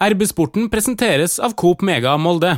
RB-sporten presenteres av Coop Mega Molde.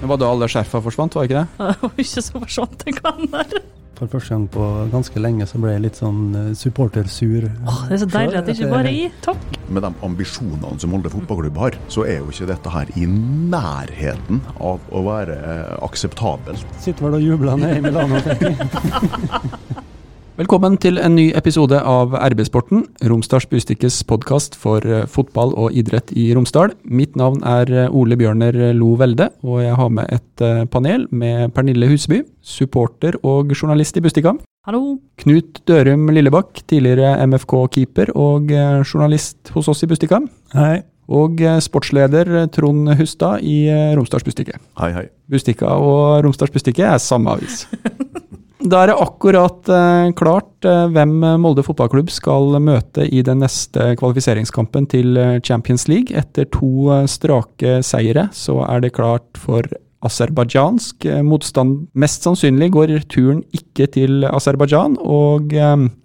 Det var da alle skjerfa forsvant, var det ikke det? Det var ikke så forsvant en kan der. For første gang på ganske lenge så ble jeg litt sånn eh, supportersur. Åh, det er så deilig at det ikke bare er i. Takk. Med de ambisjonene som Molde fotballklubb har, så er jo ikke dette her i nærheten av å være eh, akseptabelt. Sitter vel og jubler nede i Milano, tenker jeg. Velkommen til en ny episode av RB-sporten, Romsdals Bustikkes podkast for eh, fotball og idrett i Romsdal. Mitt navn er eh, Ole Bjørner Lo Velde, og jeg har med et eh, panel med Pernille Huseby, supporter og journalist i Bustika. Hallo. Knut Dørum Lillebakk, tidligere MFK-keeper og journalist hos oss i Bustika. Hei. Og sportsleder Trond Hustad i Romsdals Bustikke. Hei, hei. Bustika og Romsdals Bustikke er samme avis. Da er det akkurat eh, klart eh, hvem Molde fotballklubb skal møte i den neste kvalifiseringskampen til eh, Champions League. Etter to strake seire så er det klart for aserbajdsjansk motstand. Mest sannsynlig går turen ikke til Aserbajdsjan, og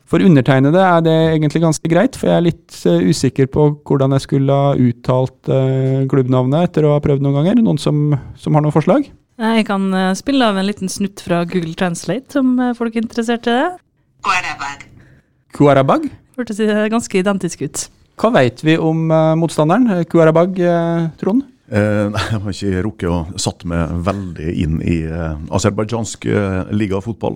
for undertegnede er det egentlig ganske greit, for jeg er litt usikker på hvordan jeg skulle ha uttalt klubbnavnet etter å ha prøvd noen ganger. Noen som, som har noen forslag? Jeg kan eh, spille av en liten snutt fra Google Translate, om eh, folk er interessert i det. Kuarabag? Hørtes eh, ganske identisk ut. Hva vet vi om motstanderen? Kuarabag, Trond? Eh, jeg har ikke rukket å satt meg veldig inn i eh, aserbajdsjansk eh, ligafotball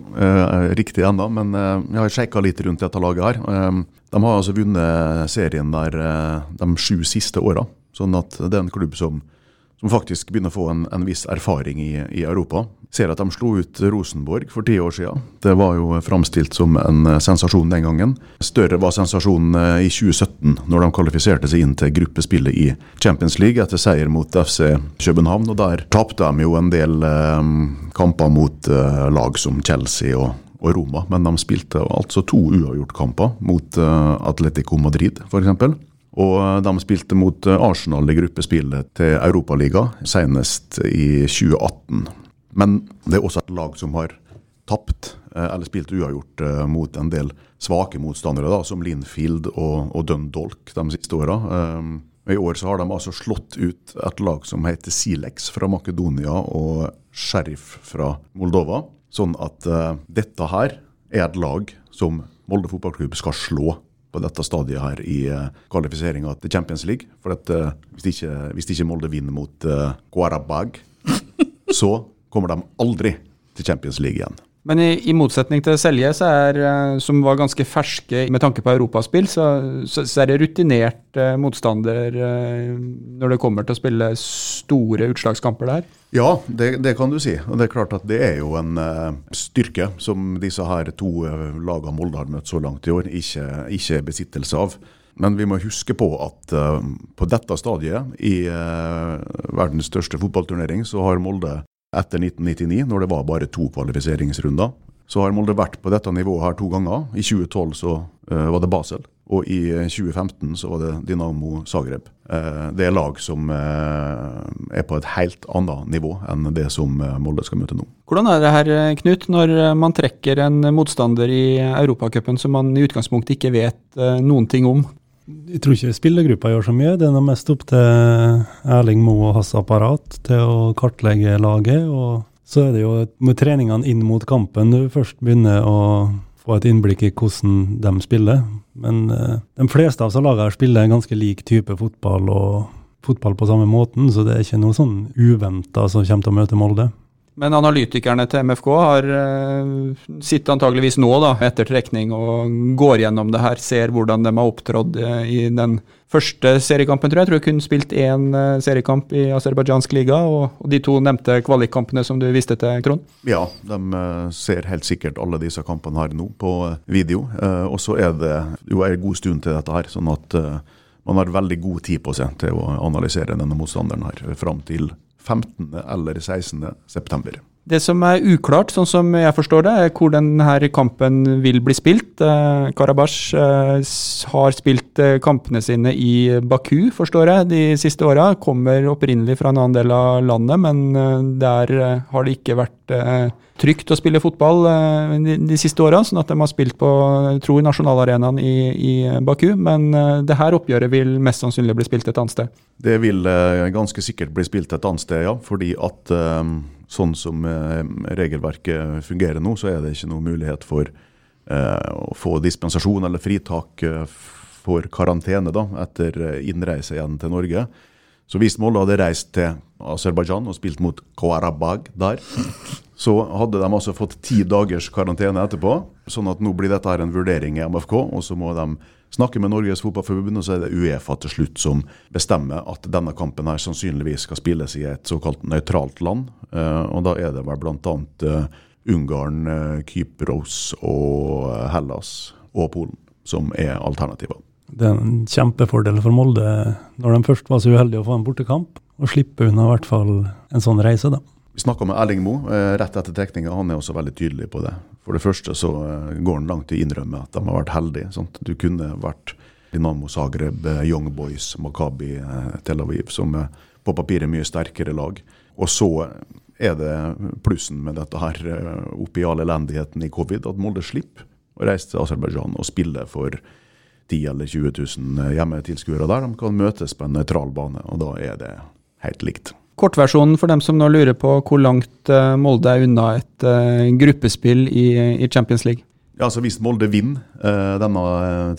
riktig ennå, men jeg har sjekka litt rundt dette laget her. De har altså vunnet serien der de sju siste åra, sånn at det er en klubb som, som faktisk begynner å få en, en viss erfaring i, i Europa. Ser at de slo ut Rosenborg for ti år siden. Det var jo framstilt som en eh, sensasjon den gangen. Større var sensasjonen eh, i 2017, når de kvalifiserte seg inn til gruppespillet i Champions League etter seier mot FC København. og Der tapte de jo en del eh, kamper mot eh, lag som Chelsea og, og Roma, men de spilte altså to uavgjort-kamper mot eh, Atletico Madrid, f.eks. Og eh, de spilte mot eh, Arsenal i gruppespillet til Europaligaen, senest i 2018. Men det er også et lag som har tapt, eh, eller spilt uavgjort mot en del svake motstandere, da, som Linfield og, og Dundalk de siste åra. I år så har de altså slått ut et lag som heter Silex fra Makedonia og Sheriff fra Moldova. Sånn at dette her er et lag som Molde fotballklubb skal slå på dette stadiet her i uh, kvalifiseringa til Champions League. For at, eh, hvis, ikke, hvis ikke Molde vinner mot uh, Guarabag, så kommer de aldri til Champions League igjen. Men i, i motsetning til Selje, er, eh, som var ganske ferske med tanke på europaspill, så, så, så er det rutinert eh, motstander eh, når det kommer til å spille store utslagskamper der. Ja, det, det kan du si. Og det er klart at det er jo en eh, styrke som disse her to uh, lagene Molde har møtt så langt i år, ikke, ikke besittelse av. Men vi må huske på at eh, på dette stadiet i eh, verdens største fotballturnering, så har Molde etter 1999, når det var bare to kvalifiseringsrunder, så har Molde vært på dette nivået her to ganger. I 2012 så uh, var det Basel, og i eh, 2015 så var det Dynamo Zagreb. Uh, det er lag som uh, er på et helt annet nivå enn det som eh, Molde skal møte nå. Hvordan er det her, eh, Knut, når eh, man trekker en motstander i Europacupen som man i utgangspunktet ikke vet eh, noen ting om? Jeg tror ikke spillergruppa gjør så mye. Det er noe mest opp til Erling Moe og hans apparat til å kartlegge laget. Og så er det jo med treningene inn mot kampen du først begynner å få et innblikk i hvordan de spiller. Men eh, de fleste av lagene spiller en ganske lik type fotball og fotball på samme måten, så det er ikke noe sånn uventa som kommer til å møte Molde. Men analytikerne til MFK har uh, sitter antageligvis nå da, etter trekning og går gjennom det her, ser hvordan de har opptrådt uh, i den første seriekampen, tror jeg. Jeg tror jeg kun spilt én uh, seriekamp i aserbajdsjansk liga, og, og de to nevnte kvalikkampene som du viste til, Trond. Ja, de ser helt sikkert alle disse kampene her nå på video. Og så er det jo en god stund til dette her, sånn at man har veldig god tid på seg til å analysere denne motstanderen her fram til 15. eller 16. september. Det som er uklart, sånn som jeg forstår det, er hvor denne kampen vil bli spilt. Eh, Karabash eh, har spilt eh, kampene sine i Baku, forstår jeg, de siste åra. Kommer opprinnelig fra en annen del av landet, men der har det ikke vært trygt å spille fotball de, siste åra, sånn at de har spilt på jeg tror nasjonalarenaen i, i Baku. Men det her oppgjøret vil mest sannsynlig bli spilt et annet sted. Det vil ganske sikkert bli spilt et annet sted, ja. Fordi at sånn som eh, regelverket fungerer nå, så er det ikke noe mulighet for eh, å få dispensasjon eller fritak eh, for karantene da, etter innreise igjen til Norge. Så hvis Molde hadde reist til Aserbajdsjan og spilt mot Karabag der, så hadde de altså fått ti dagers karantene etterpå. Sånn at nå blir dette her en vurdering i MFK, og så må de snakke med Norges Fotballforbund, og så er det Uefa til slutt som bestemmer at denne kampen her sannsynligvis skal spilles i et såkalt nøytralt land. Eh, og da er det vel bl.a. Uh, Ungarn, eh, Kypros og eh, Hellas og Polen som er alternativene. Det er en kjempefordel for Molde når de først var så uheldige å få en bortekamp, og slippe unna i hvert fall en sånn reise, da. Vi snakka med Erling Moe eh, rett etter trekninga. Han er også veldig tydelig på det. For det første så eh, går han langt i å innrømme at de har vært heldige. Sant? Du kunne vært Dinamo Zagreb, eh, Young Boys, Makabi, Tel Aviv, som er på papiret mye sterkere lag. Og så er det plussen med dette her oppi all elendigheten i covid, at Molde slipper å reise til Aserbajdsjan og spille for 10 eller 20 000 hjemmetilskuere der. De kan møtes på en nøytral bane, og da er det helt likt. Kortversjonen for dem som nå lurer på hvor langt eh, Molde er unna et eh, gruppespill i, Champions League. Ja, så Hvis Molde vinner eh, denne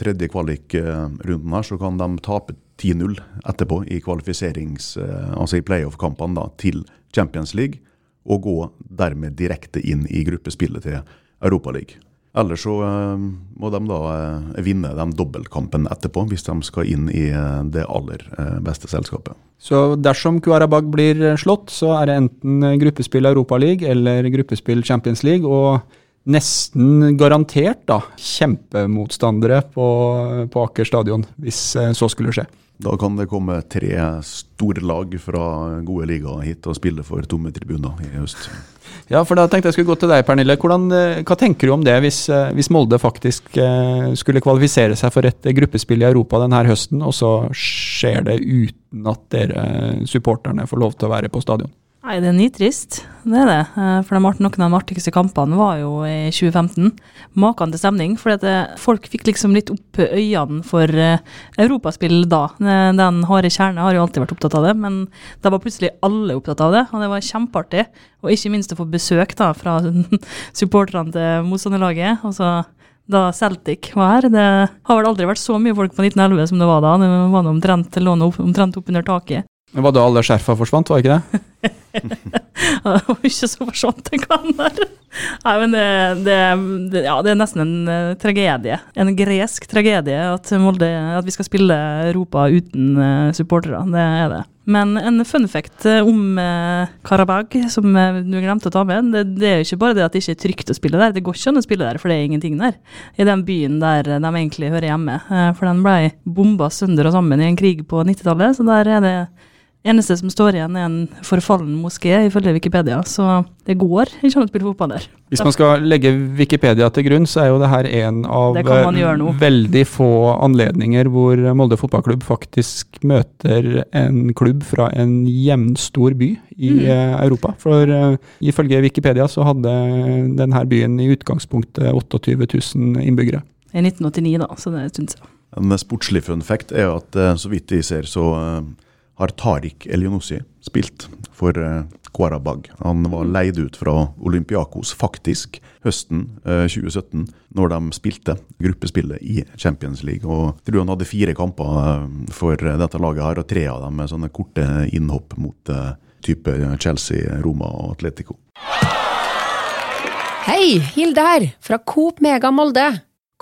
tredje kvalikrunden, her, så kan de tape 10-0 etterpå i kvalifiserings, altså i playoff-kampene til Champions League, og gå dermed direkte inn i gruppespillet til Europaligaen. Ellers så eh, må de da eh, vinne den dobbeltkampen etterpå, hvis de skal inn i eh, det aller beste selskapet. Så dersom Kuarabag blir slått, så er det enten gruppespill Europaliga eller gruppespill Champions League. Og nesten garantert da, kjempemotstandere på, på Aker stadion, hvis eh, så skulle skje. Da kan det komme tre store lag fra gode ligaer hit og spille for tomme tribuner i høst. Ja, for da tenkte jeg skulle gå til deg, Pernille. Hvordan, eh, hva tenker du om det hvis, eh, hvis Molde faktisk skulle kvalifisere seg for et gruppespill i Europa denne høsten, og så skjer det uten at dere supporterne får lov til å være på stadion? Nei, det er nitrist. Det er det. Eh, For de, noen av de artigste kampene var jo i 2015. Maken til stemning. For folk fikk liksom litt opp øynene for eh, europaspill da. Eh, Den harde kjerne har jo alltid vært opptatt av det, men da var plutselig alle opptatt av det, og det var kjempeartig. Og ikke minst å få besøk da fra supporterne til motstanderlaget. Altså, da Celtic var her. Det har vel aldri vært så mye folk på 1911 som det var da. Det var omtrent, lå omtrent oppunder taket. Men Var da alle skjerfa forsvant, var ikke det? Det var ikke så forsvant en kan der. Nei, men det, det, det, ja, det er nesten en eh, tragedie. En gresk tragedie at, Molde, at vi skal spille Europa uten eh, supportere. Det er det. Men en fun fact eh, om uh, Karabag, som du glemte å ta med, det, det er jo ikke bare det at det ikke er trygt å spille der. Det går ikke an å spille der, for det er ingenting der. I den byen der de egentlig hører hjemme. For den ble bomba sønder og sammen i en krig på 90-tallet, så der er det Eneste som står igjen, er en forfallen moské, ifølge Wikipedia. Så det går ikke an å spille fotball der. Hvis man skal legge Wikipedia til grunn, så er jo det her en av eh, veldig få anledninger hvor Molde fotballklubb faktisk møter en klubb fra en jevnstor by i Mm. eh, Europa. For uh, ifølge Wikipedia så hadde denne byen i utgangspunktet 28 000 innbyggere. I 1989, da, så det er en stund siden. En sportslig fun fact er at så vidt jeg ser, så eh, har Tariq Elionossi spilt for Kwarabag. Han var leid ut fra Olympiakos faktisk høsten eh, 2017, når de spilte gruppespillet i Champions League. Og jeg tror han hadde fire kamper eh, for eh, dette laget her, og tre av dem med sånne korte innhopp mot eh, type Chelsea, Roma og Atletico. Hei, Hilde her, fra Coop Mega Molde.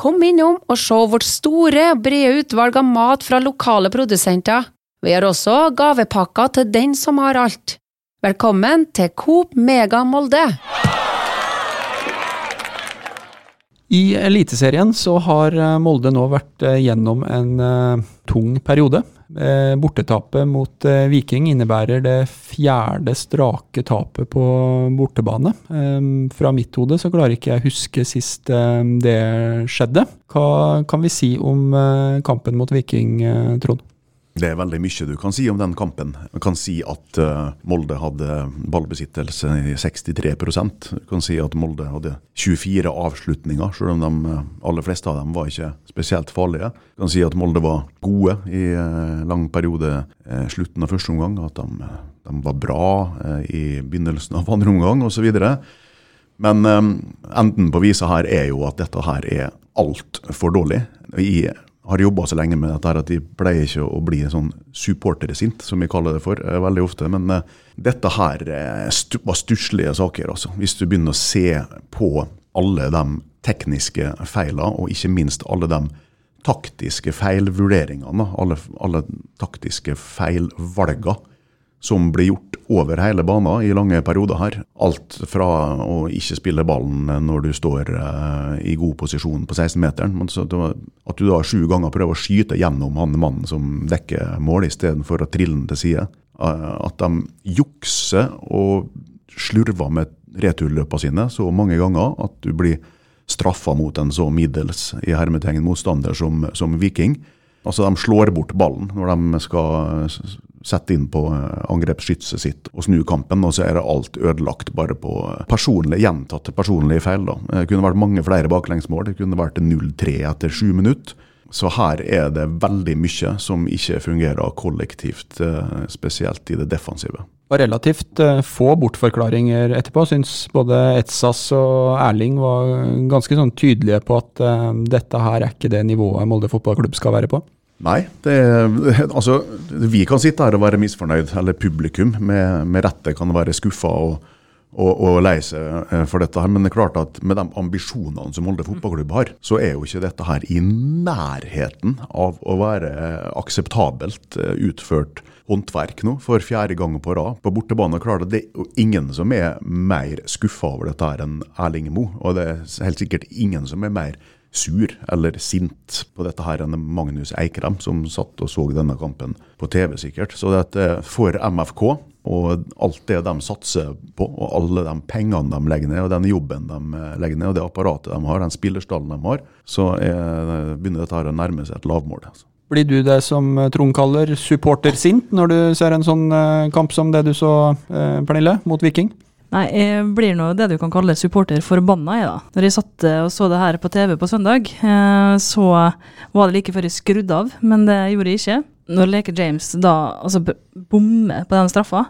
Kom innom og se vårt store brede utvalg av mat fra lokale produsenter. Vi har også gavepakker til den som har alt. Velkommen til Coop Mega Molde. I Eliteserien så har eh, Molde nå vært eh, gjennom en eh, tung periode. Bortetapet mot Viking innebærer det fjerde strake tapet på bortebane. Fra mitt hode så klarer ikke jeg huske sist det skjedde. Hva kan vi si om kampen mot Viking, Trond? Det er veldig mye du kan si om den kampen. Du kan si at Molde hadde ballbesittelse i 63 Du kan si at Molde hadde 24 avslutninger, selv om de uh, aller fleste av dem var ikke spesielt farlige. Du kan si at Molde var gode i uh, lang periode slutten av første omgang. At de, de var bra i begynnelsen av andre omgang osv. Men enden på visa her er jo at dette her er altfor dårlig. I har jobba så lenge med dette at de pleier ikke å bli sånn supportersint, som vi kaller det for, eh, veldig ofte. Men uh, dette her stu, var stusslige saker, altså. Hvis du begynner å se på alle de tekniske feilene, og ikke minst alle de taktiske feilvurderingene, alle, alle taktiske feilvalgene som blir gjort over hele banen i lange perioder her. Alt fra å ikke spille ballen når du står uh, i god posisjon på 16-meteren, at du da sju ganger prøver å skyte gjennom han mannen som dekker mål, istedenfor å trille den til side. Uh, at de jukser og slurver med returløpene sine så mange ganger at du blir straffa mot en så middels i hermetegn motstander som, som Viking. Altså De slår bort ballen når de skal sette inn på eh, angrepsskytset sitt og snu kampen, og så er det alt ødelagt bare på eh, personlige, gjentatte personlige feil. da. Det kunne vært mange flere baklengsmål, det kunne vært 0-3 etter sju minutter. Så her er det veldig mye som ikke fungerer kollektivt, eh, spesielt i det defensive. Og relativt få bortforklaringer etterpå. Syns både Etsas og Erling var ganske sånn tydelige på at dette her er ikke det nivået Molde fotballklubb skal være på. Nei, det, altså, vi kan sitte her og være misfornøyd, eller publikum med, med rette kan være skuffa og, og, og lei seg eh, for dette. her, Men det er klart at med de ambisjonene som Molde fotballklubb har, så er jo ikke dette her i nærheten av å være akseptabelt eh, utført håndverk nå for fjerde gang på rad. På bortebane klart at det er ingen som er mer skuffa over dette her enn Erling Moe. Og det er helt sikkert ingen som er mer sur eller sint på dette her enn Magnus Eikrem, som satt og så denne kampen på TV, sikkert. Så det er for MFK og alt det de satser på, og alle de pengene de legger ned, og den jobben de legger ned, og det apparatet de har, den spillerstallen de har, så er, begynner dette her å nærme seg et lavmål. Altså. Blir du det som Trond kaller supportersint når du ser en sånn eh, kamp som det du så, eh, Pernille, mot Viking? Nei, jeg blir nå det du kan kalle supporter forbanna, jeg, da. Når jeg satt og så det her på TV på søndag, eh, så var det like før jeg skrudde av, men det gjorde jeg ikke. Når Leke James da altså bommer på den straffa,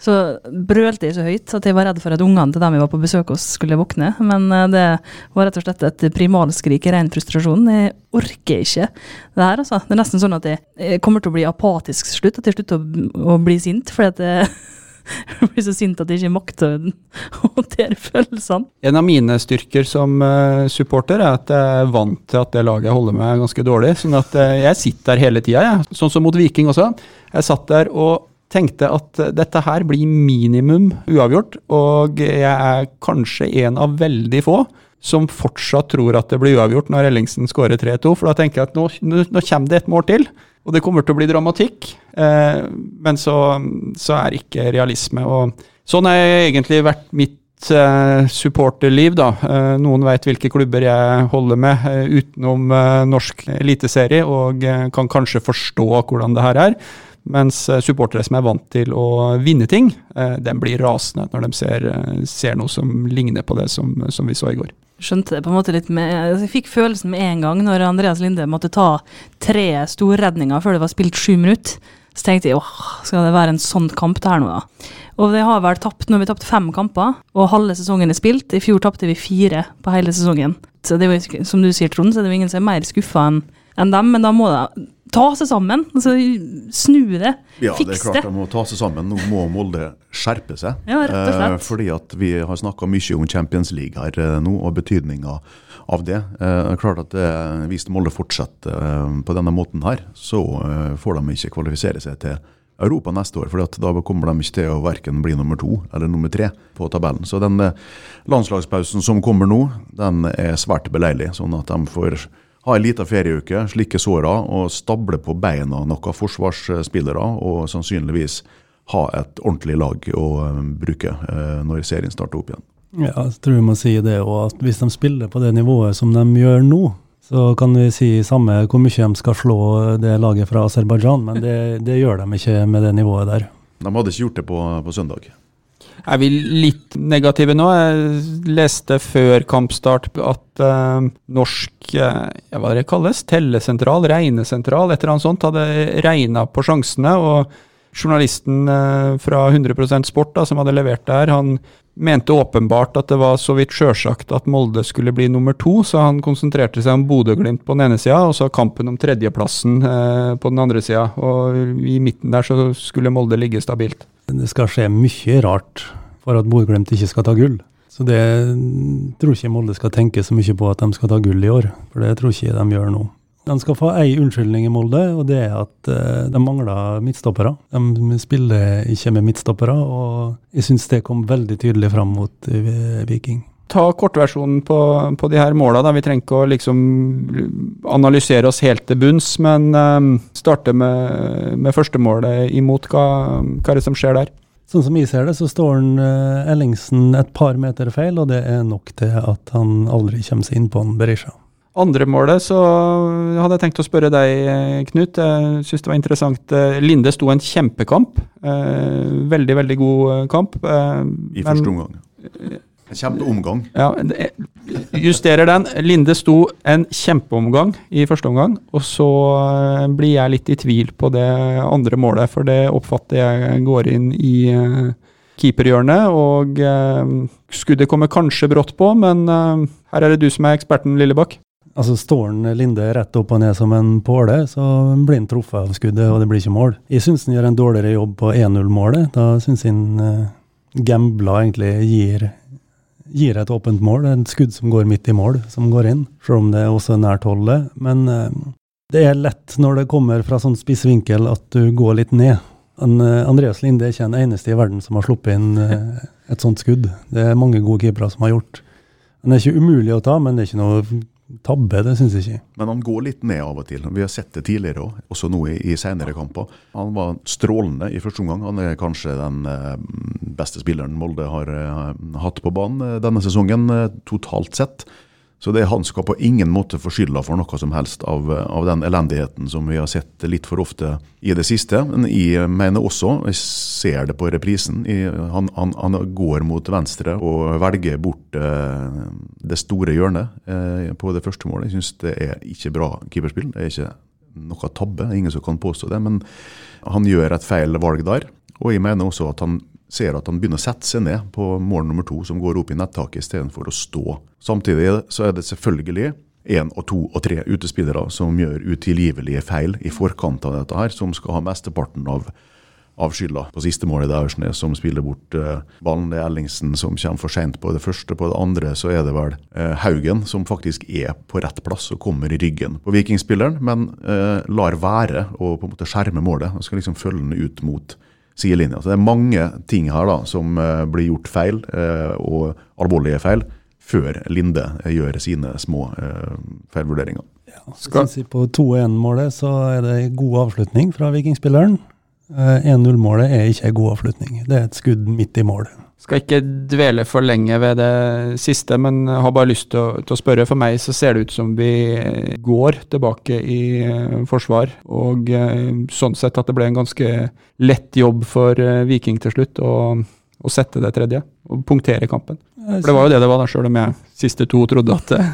så brølte jeg så høyt at jeg var redd for at ungene til dem jeg var på besøk hos, skulle våkne. Men eh, det var rett og slett et primalskrik i ren frustrasjon. Jeg orker ikke det her, altså. Det er nesten sånn at jeg, kommer til å bli apatisk til slutt, at jeg slutter å, å bli sint. fordi at det jeg blir så sint at jeg ikke makter å håndtere følelsene. En av mine styrker som uh, supporter er at jeg er vant til at det laget jeg holder med, er ganske dårlig. Sånn at uh, jeg sitter der hele tida, jeg. Sånn som mot Viking også. Jeg satt der og tenkte at uh, dette her blir minimum uavgjort, og jeg er kanskje en av veldig få som fortsatt tror at det blir uavgjort når Ellingsen skårer 3-2. For da tenker jeg at nå, nå, kommer det et mål til. Og det kommer til å bli dramatikk, eh, men så, så er ikke realisme. Og sånn har egentlig vært mitt eh, supporterliv, da. Eh, noen veit hvilke klubber jeg holder med eh, utenom eh, norsk eliteserie, og eh, kan kanskje forstå hvordan det her er. Mens supportere som er vant til å vinne ting, den blir rasende når de ser, ser noe som ligner på det som, som vi så i går skjønte det på en måte litt med altså, Jeg fikk følelsen med en gang når Andreas Linde måtte ta tre storredninger før det var spilt sju minutter. Så tenkte jeg åh, skal det være en sånn kamp det her nå, da? Og det har vel tapt, nå har vi tapt fem kamper, og halve sesongen er spilt. I fjor tapte vi fire på hele sesongen. Så det er jo, som du sier, Trond, så er det jo ingen som er mer skuffa enn enn dem, men da må de ta seg sammen. Altså, snu det. Ja, Fiks det er klart de må ta seg sammen. Nå må Molde skjerpe seg. Ja, rett og slett. Eh, fordi at vi har snakka mye om Champions League her eh, nå, og betydninga av det. Eh, det er klart at eh, Hvis Molde fortsetter eh, på denne måten her, så eh, får de ikke kvalifisere seg til Europa neste år. For da kommer de ikke til å verken bli nummer to eller nummer tre på tabellen. Så den landslagspausen som kommer nå, den er svært beleilig. Sånn at de får ha en liten ferieuke, slikke såra og stable på beina noen forsvarsspillere. Og sannsynligvis ha et ordentlig lag å eh, bruke eh, når serien starter opp igjen. Ja, jeg tror vi må si det òg, at hvis de spiller på det nivået som de gjør nå, så kan vi si samme hvor mye de skal slå det laget fra Aserbajdsjan, men det, det, gjør de ikke med det nivået der. De hadde ikke gjort det på, på søndag. Er vi litt negative nå? Jeg leste før kampstart at uh, norsk uh, hva det kalles, tellesentral, regnesentral, et eller annet sånt, hadde regna på sjansene. og Journalisten uh, fra 100% Sport da, som hadde levert det her, han mente åpenbart at det var så vidt sjølsagt at Molde skulle bli nummer to, så han konsentrerte seg om Bodø-Glimt på den ene sida, og så kampen om tredjeplassen på den andre sida. Og i midten der så skulle Molde ligge stabilt. Det skal skje mye rart for at Bodø-Glimt ikke skal ta gull. Så det tror ikke Molde skal tenke så mye på at de skal ta gull i år, for det tror ikke de gjør nå. De skal få ei unnskyldning i Molde, og det er at uh, de mangler midtstoppere. De spiller ikke med midtstoppere, og jeg syns det kom veldig tydelig fram mot uh, Viking. Ta kortversjonen på, på de her måla. Vi trenger ikke å liksom analysere oss helt til bunns, men um, starte med, med førstemålet imot. Hva, hva er det som skjer der? Sånn som jeg ser det, så står han uh, Ellingsen et par meter feil, og det er nok til at han aldri kommer seg inn på en Berisha. Andre målet så hadde jeg tenkt å spørre deg, eh, Knut. Jeg syns det var interessant. Eh, Linde sto en kjempekamp. Veldig, veldig god kamp. I første omgang. En kjempeomgang. Ja, justerer den. Linde sto en kjempeomgang i første omgang, og så eh, blir jeg litt i tvil på det andre målet, for det oppfatter jeg går inn i uh, keeperhjørnet, og uh, skuddet kommer kanskje brått på, men her er det du som er eksperten, Lillebakk. Altså Står han Linde rett opp og ned som en påle, så blir han truffet av skuddet, og det blir ikke mål. Jeg syns han gjør en dårligere jobb på 1-0-målet. Da syns han uh, gambler egentlig gir gir et åpent mål. Et skudd som går midt i mål, som går inn. Selv om det er også nært holdet. Men uh, det er lett når det kommer fra sånn spiss vinkel at du går litt ned. En, uh, Andreas Linde er ikke den eneste i verden som har sluppet inn uh, et sånt skudd. Det er mange gode keepere som har gjort. Den er ikke umulig å ta, men det er ikke noe tabbe, det syns jeg ikke. Men han går litt ned av og til. Vi har sett det tidligere òg, også nå i, i senere kamper. Han var strålende i første omgang. Han er kanskje den eh, beste spilleren Molde har eh, hatt på banen eh, denne sesongen, totalt sett. Så det, han skal på ingen måte få skylda for noe som helst av, av, den elendigheten som vi har sett litt for ofte i det siste. Men jeg mener også, jeg ser det på reprisen, jeg, han, han, han, går mot venstre og velger bort eh, det store hjørnet eh, på det første målet. Jeg syns det er ikke bra keeperspill. Det er ikke noe tabbe, ingen som kan påstå det. Men han gjør et feil valg der. Og jeg mener også at han ser at han begynner å sette seg ned på mål nummer to, som går opp i nettaket istedenfor å stå. Samtidig så er det selvfølgelig én og to og tre utespillere som gjør utilgivelige feil i forkant av dette her, som skal ha mesteparten av, av skylda på siste målet. Det er Aursnes som spiller bort uh, ballen. Det er Ellingsen som kommer for seint på det første. På det andre så er det vel eh, Haugen som faktisk er på rett plass og kommer i ryggen på vikingspilleren, men eh, lar være å på en måte skjerme målet. Han skal liksom følge den ut mot sidelinja. Så det er mange ting her da som uh, blir gjort feil, uh, og alvorlige feil, før Linde uh, gjør sine små feilvurderinger. Ja, Skal... På 2-1-målet så er det god avslutning fra vikingspilleren. 1-0-målet er ikke en god avslutning. Det er et skudd midt i mål. Skal ikke dvele for lenge ved det siste, men har bare lyst til å, til å, spørre. For meg så ser det ut som vi går tilbake i uh, forsvar, og sånn sett at det ble en ganske lett jobb for Viking til slutt å, å, sette det tredje, og punktere kampen. For det var jo det det var, da, sjøl om jeg siste to trodde at ja,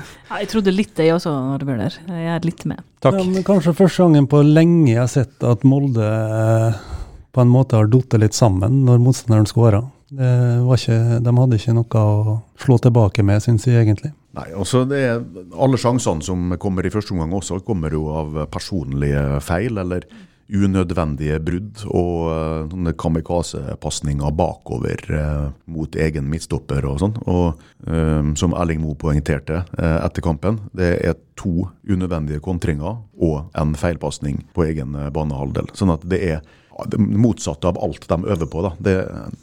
Jeg trodde litt det også, når det ble der. Jeg er litt med. Takk. Ja, kanskje første gangen på lenge jeg har sett at Molde på en måte har falt litt sammen når motstanderen skåra. De hadde ikke noe å slå tilbake med, syns jeg egentlig. Nei, også det er, Alle sjansene som kommer i første omgang også, kommer jo av personlige feil eller unødvendige brudd og sånne kamikaze-pasninger bakover uh, mot egen midtstopper og sånn. Og uh, som Erling Moe poengterte etter kampen, det er to unødvendige kontringer og en feilpasning på egen banehalvdel. Sånn at det er det motsatte av alt de øver på. Da. Det,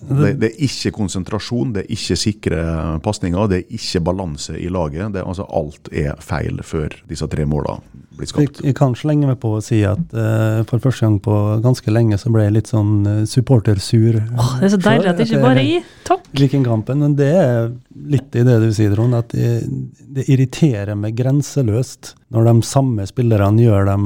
det, det er ikke konsentrasjon, det er ikke sikre pasninger, det er ikke balanse i laget. Det, altså, alt er feil før disse tre måla blir skapt. Jeg, jeg kan slenge meg på å si at uh, for første gang på ganske lenge så ble jeg litt sånn uh, supportersur. Åh, det er så deilig at det ikke bare er i. Takk. Kampen, men det er litt i det du sier, Trond. At det, det irriterer meg grenseløst når de samme spillerne gjør de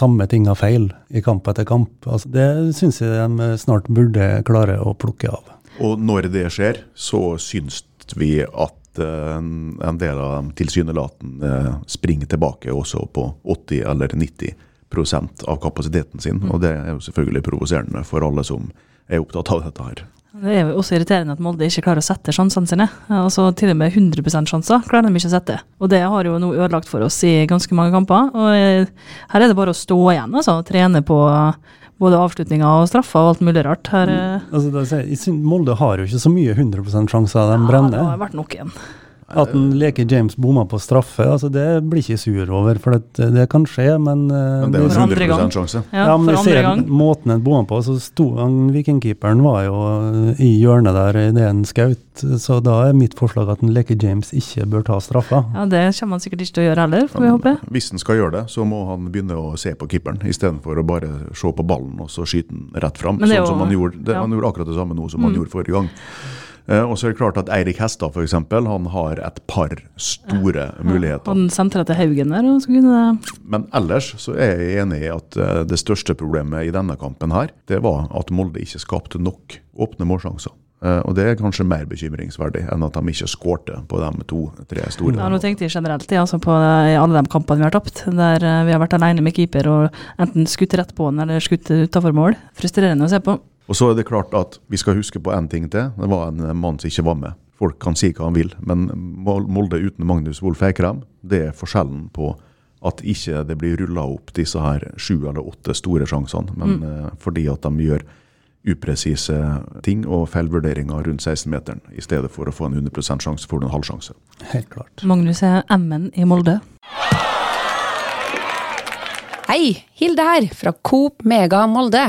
samme tinga feil i kamp etter kamp. Altså, det syns jeg de snart burde klare å plukke av. Og når det skjer, så syns vi at uh, en del av dem tilsynelatende uh, springer tilbake også på 80 eller 90% av kapasiteten sin. Og det er jo selvfølgelig provoserende for alle som er opptatt av dette her. Det er jo også irriterende at Molde ikke klarer å sette sjansene sine. Altså Til og med 100 sjanser klarer de ikke å sette. Og det har jo nå ødelagt for oss i ganske mange kamper. Og eh, her er det bare å stå igjen altså, og trene på både avslutninger og straffer og alt mulig rart. Her, mm. altså, Molde har jo ikke så mye 100 sjanser de brenner. Ja, det har vært nok en. At en leker James bomma på straffe, altså det blir ikke sur over. For det, det kan skje, men, uh, men Det er jo 100 sjanse. Ja, ja, men vi ser gang. Måten en bomma på, så sto Vikingkeeperen var jo i hjørnet der idet en skjøt. Så da er mitt forslag at en leker James ikke bør ta straffa. Ja, Det kommer han sikkert ikke til å gjøre heller, får vi håpe. Hvis han skal gjøre det, så må han begynne å se på keeperen, istedenfor å bare se på ballen og så skyte den rett fram. Sånn som han gjorde, det, ja. han gjorde akkurat det samme nå som mm. han gjorde forrige gang. Eh, og så er det klart at Eirik Hestad f.eks. han har et par store ja. muligheter. Han sentra til Haugen der. og så kunne. Men ellers så er jeg enig i at eh, det største problemet i denne kampen her, det var at Molde ikke skapte nok åpne målsjanser. Uh, og Det er kanskje mer bekymringsverdig enn at de ikke skårte på de to-tre store. Ja, nå tenkte jeg generelt ja, altså på alle de kampene vi har tapt, der vi har vært alene med keeper og enten skutt rett på den eller skutt utafor mål. Frustrerende å se på. Og så er det klart at vi skal huske på én ting til. Det var en mann som ikke var med. Folk kan si hva han vil, men Molde uten Magnus Wolff Eikrem, det er forskjellen på at ikke det blir rulla opp disse her sju eller åtte store sjansene, men mm. uh, fordi at de gjør upresise ting og feilvurderinger rundt 16-meteren, i stedet for å få en 100 sjanse, får du en halv sjanse. Helt klart. Magnus er M-en i Molde. Hei, Hilde her, fra Coop Mega Molde.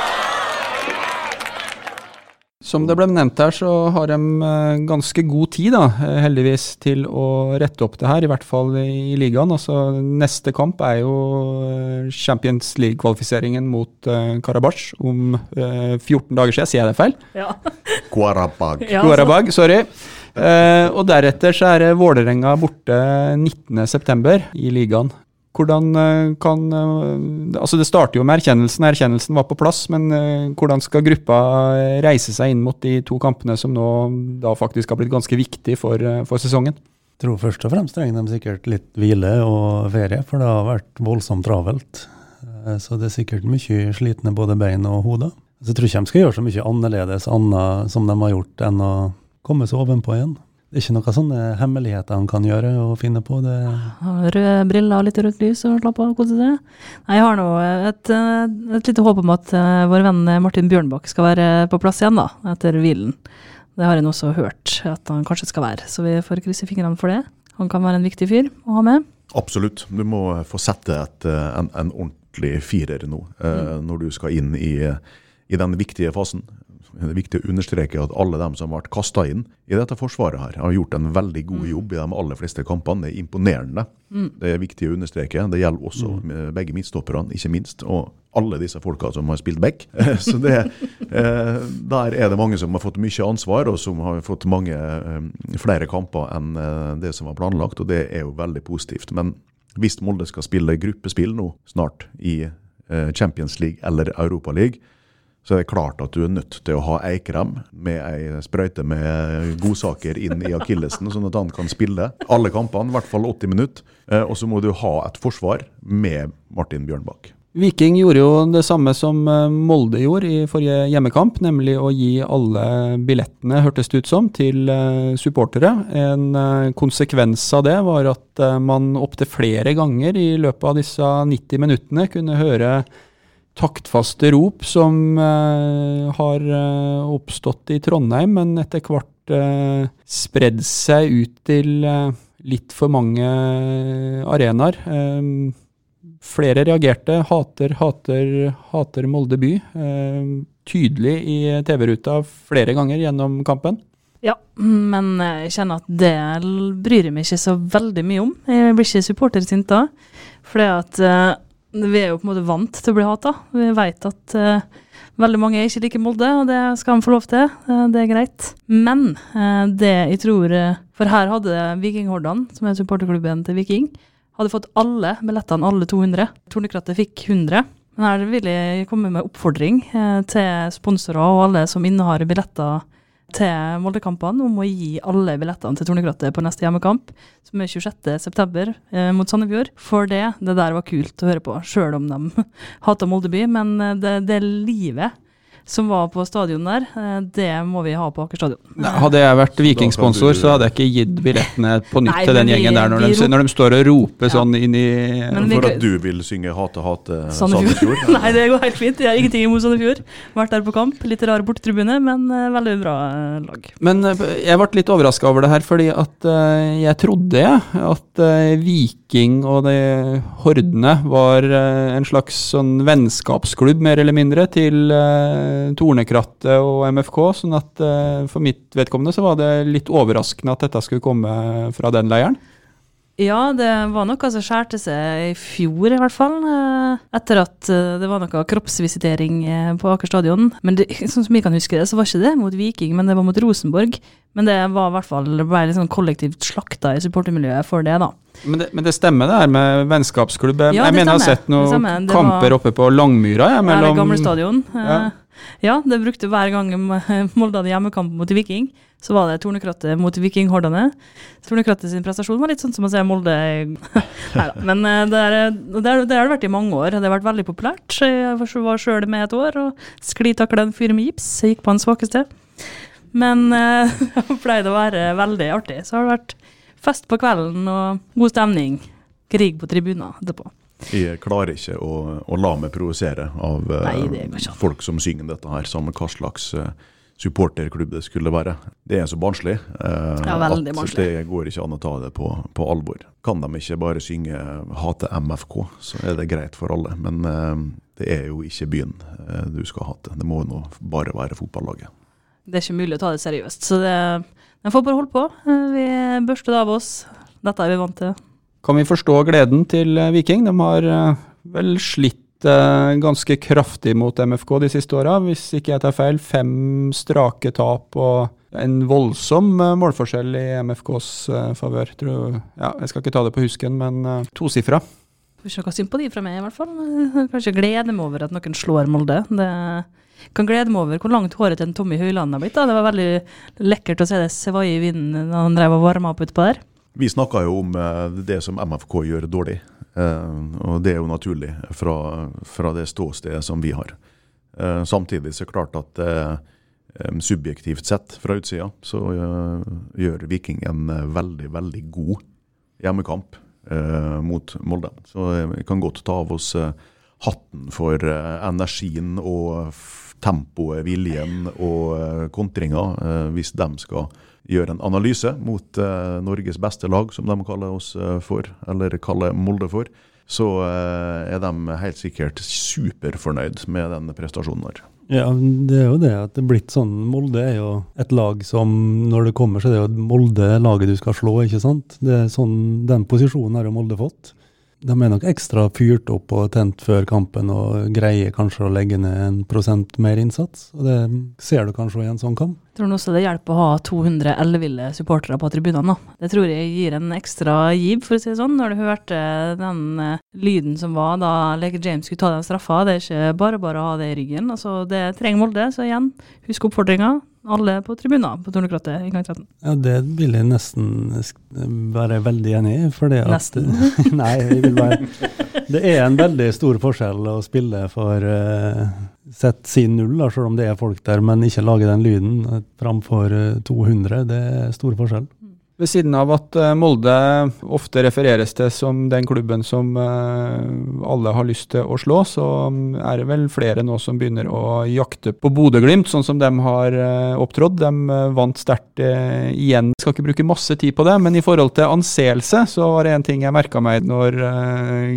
Som det ble nevnt her, så har de eh, ganske god tid, da, eh, heldigvis, til å rette opp det her. I hvert fall i ligaen. Altså, neste kamp er jo eh, Champions League-kvalifiseringen mot uh, Karabasj om uh, 14 dager siden. Sier jeg det feil? Ja. Guarabag. Ja, Guarabag, sorry. Uh, og deretter så er Vålerenga borte 19.9. i ligaen. Hvordan eh, kan eh, Altså Det starter jo med erkjennelsen, erkjennelsen var på plass, men eh, hvordan skal gruppa reise seg inn mot de to kampene som nå da faktisk har blitt ganske viktig for, for sesongen? Jeg tror først og fremst trenger de sikkert litt hvile og ferie, for det har vært voldsomt travelt. Så det er sikkert mye slitne både bein og hoder. Så jeg tror ikke de skal gjøre så mye annerledes annet som de har gjort, enn å komme seg ovenpå igjen. Det er ikke noen sånne hemmeligheter han kan gjøre og finne på? det? Røde briller og litt rødt lys og slappe av og kose seg. Jeg har nå et, et, lite håp om at uh, vår venn Martin Bjørnbakk skal være på plass igjen da, etter hvilen. Det har jeg også hørt at han kanskje skal være, så vi får krysse fingrene for det. Han kan være en viktig fyr å ha med. Absolutt. Du må få sette et, eh, en, en, ordentlig firer nå, mm. når du skal inn i, i den viktige fasen det er viktig å understreke at alle dem som vært kasta inn i dette forsvaret, her, har gjort en veldig god mm. jobb i de aller fleste kampene. Det er imponerende. Mm. Det er viktig å understreke. Det gjelder også mm. begge midtstopperne, ikke minst. Og alle disse folka som har spilt back. Så det, eh, Der er det mange som har fått mye ansvar, og som har fått mange eh, flere kamper enn eh, det som var planlagt, og det er jo veldig positivt. Men hvis Molde skal spille gruppespill nå snart i Champions League eller Europa League, så er det klart at du er nødt til å ha Eikrem med ei sprøyte med godsaker inn i akillesen, sånn at han kan spille alle kampene, i hvert fall 80 minutter. Eh, og så må du ha et forsvar med Martin Bjørnbakk. Viking gjorde jo det samme som eh, Molde gjorde i forrige hjemmekamp, nemlig å gi alle billettene, hørtes det ut som, til eh, supportere. En konsekvens av det var at man opptil flere ganger i løpet av disse 90 minuttene kunne høre taktfaste rop som uh, har uh, oppstått i Trondheim, men etter hvert uh, spredd seg ut til litt for mange arenaer. Flere reagerte. Hater, hater, hater Molde by. Tydelig i TV-ruta flere ganger gjennom kampen. Ja, men jeg kjenner at det bryr jeg meg ikke så veldig mye om. Jeg blir ikke supportersint da. For at eh, vi er jo på en måte vant til å bli hata. Vi vet at uh, veldig mange ikke liker Molde, og det skal de få lov til. Uh, det er greit. Men uh, det jeg tror For her hadde Vikinghordene, som er supporterklubben til Viking, hadde fått alle billettene, alle 200. Tornekrattet fikk 100. Men her vil jeg komme med oppfordring til sponsorer og alle som innehar billetter til Molde-kampene om å gi alle billettene til Tornekrattet på neste hjemmekamp, som er 26.9. Eh, mot Sandefjord. For det, det der var kult å høre på, sjøl om de hater Moldeby. Men eh, det, det livet som var på stadion der, eh, det må vi ha på Aker stadion. Hadde jeg vært Vikingsponsor, så hadde jeg ikke gitt billettene på nytt Nei, til den vi- gjengen der, når vi de, når de står og roper Ja. sånn inn i Men vi- For at du vil synge 'Hate, hate Sandefjord. Sandefjord'? Nei, det går helt fint. Jeg har ingenting imot Sandefjord. Vært der på kamp. Litt rar bortetribune, men eh, veldig bra eh, lag. Men eh, jeg ble litt overraska over det her, fordi at eh, jeg trodde at eh, Viking og de hordene var eh, en slags sånn vennskapsklubb, mer eller mindre, til uh, Tornekrattet og MFK. Sånn at eh, for mitt vedkommende så var det litt overraskende at dette skulle komme fra den leiren. Ja, det var noe som skjærte seg i fjor, i hvert fall. eh, Etter at eh, det var noe kroppsvisitering eh, på Aker stadion. Men det, sånn som jeg kan huske det, så var ikke det mot Viking, men det var mot Rosenborg. Men det var i hvert fall ble litt sånn kollektivt slakta i supportermiljøet for det, da. Men det, men det stemmer det her med vennskapsklubb. Ja, jeg mener jeg har sett noen kamper var- oppe på Langmyra. Jeg, Eller det gamle stadion. Ja. Ja, det brukte hver gang Molde hadde hjemmekamp mot Viking. Så var det Tornekrattet mot Vikinghordene. Tornekrattet sin prestasjon var litt sånn som å se Molde Neida. Men eh, det, er, det, har det vært i mange år. Det har vært veldig populært. Jeg var sjøl med et år og sklitakla en fyr med gips. Jeg gikk på hans svakeste. Men eh, det pleide å være veldig artig. Så har det vært fest på kvelden og god stemning. Krig på tribuner etterpå. Jeg klarer ikke å, å la meg provosere av eh, Nei, folk som synger dette her, samme hva slags eh, supporterklubb det skulle være. Det er så barnslig eh, Ja, at barnslig. det går ikke an å ta det på, på alvor. Kan de ikke bare synge 'Hate MFK', så er det greit for alle. Men eh, det er jo ikke byen eh, du skal hate. Det må nå bare være fotballaget. det er ikke mulig å ta det seriøst. Så det, den får bare holde på. Eh, Vi børster det av oss. Dette er vi vant til. Kan vi forstå gleden til eh, Viking? De har eh, vel slitt eh, ganske kraftig mot MFK de siste åra. Hvis ikke jeg tar feil, fem strake tap og en voldsom målforskjell i MFKs favør. Ja, jeg skal ikke ta det på husken, men tosifra. Får ikke hva sympati fra meg, i hvert fall. Jeg kan ikke glede meg over at noen slår Molde. Det kan glede meg over hvor langt håret til en Tommy Høiland har blitt. Da. Det var veldig lekkert å se det svaie i vinden da han drev og varma opp utpå der. Vi snakka jo om eh, det som MFK gjør dårlig, eh, og det er jo naturlig fra, fra det ståstedet som vi har. Eh, Samtidig så er det klart at subjektivt sett fra utsida, så gjør Viking en veldig, veldig god hjemmekamp mot Molde. Så vi kan godt ta av oss hatten for energien og tempoet, viljen og kontringa, hvis de skal gjøre en analyse mot eh, Norges beste lag, som de kaller oss eh, for, eller kaller Molde for, så eh, er de helt sikkert superfornøyd med den prestasjonen der. Ja, det er jo det at det er blitt sånn. Molde er jo et lag som når det kommer, så er det jo Molde laget du skal slå, ikke sant? Det er sånn, Den posisjonen har jo Molde fått. De er nok ekstra fyrt opp og tent før kampen og greier kanskje å legge ned en prosent mer innsats. Og Det ser du kanskje i en sånn kamp. Jeg tror også det hjelper å ha 200 elleville supportere på tribunene. da. Det tror jeg gir en ekstra giv, for å si det sånn. Når du hørte den eh, lyden som var da Leke James skulle ta den straffa, det er ikke bare bare å ha det i ryggen. Altså, Det trenger Molde, så igjen, husk oppfordringa. Alle på tribunen på Tornekrattet i gang 13. Ja, Det vil jeg nesten være veldig enig i. Fordi at, Nesten. Nei, jeg vil bare Det er en veldig stor forskjell å spille for uh, Sett sin null, da, selv om det er folk der, men ikke lage den lyden eh, framfor eh, 200. Det er stor forskjell. Ved siden av at eh, Molde ofte refereres til som den klubben som eh, alle har lyst til å slå, så mm, er det vel flere nå som begynner å jakte på Bodø-Glimt, sånn som de har eh, opptrådt. De vant sterkt igjen. Jeg skal ikke bruke masse tid på det, men i forhold til anseelse så var det en ting jeg merka meg når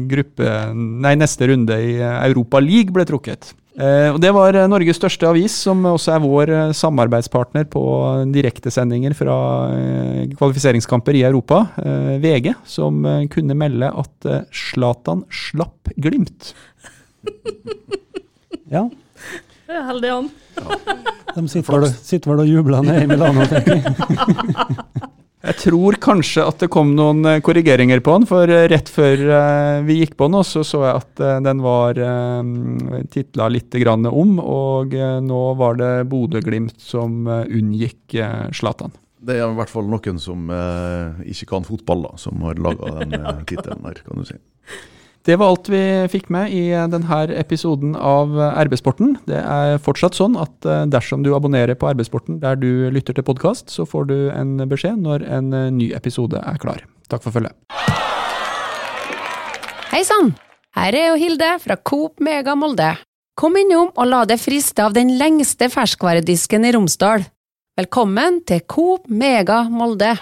gruppe, nei, neste runde i Europa League ble trukket. Eh, og Det var eh, Norges største avis, som også er vår eh, samarbeidspartner på direktesendinger fra kvalifiseringskamper i Europa, VG, som kunne melde at Zlatan slapp Glimt. ja. Det er Heldig han. Ja. De sitter vel, sitter vel og jubler nede i Milano, tenker jeg. Jeg tror kanskje at det kom noen eh, korrigeringer på den, for eh, rett før eh, vi gikk på den, så så jeg at den var titla litt om, og nå var det Bodø-Glimt som unngikk Zlatan. Det er i hvert fall noen som ikke kan fotball, da, som har laga den tittelen her, kan du si. Det var alt vi fikk med i denne episoden av RB-sporten. Det er fortsatt sånn at eh, dersom du abonnerer på RB-sporten der du lytter til podkast, så får du en beskjed når en eh, ny episode er klar. Takk for følget. Hei sann! Her er jo Hilde fra Coop Mega Molde. Kom innom og la deg friste av den lengste ferskvaredisken i Romsdal. Velkommen til Coop Mega Molde.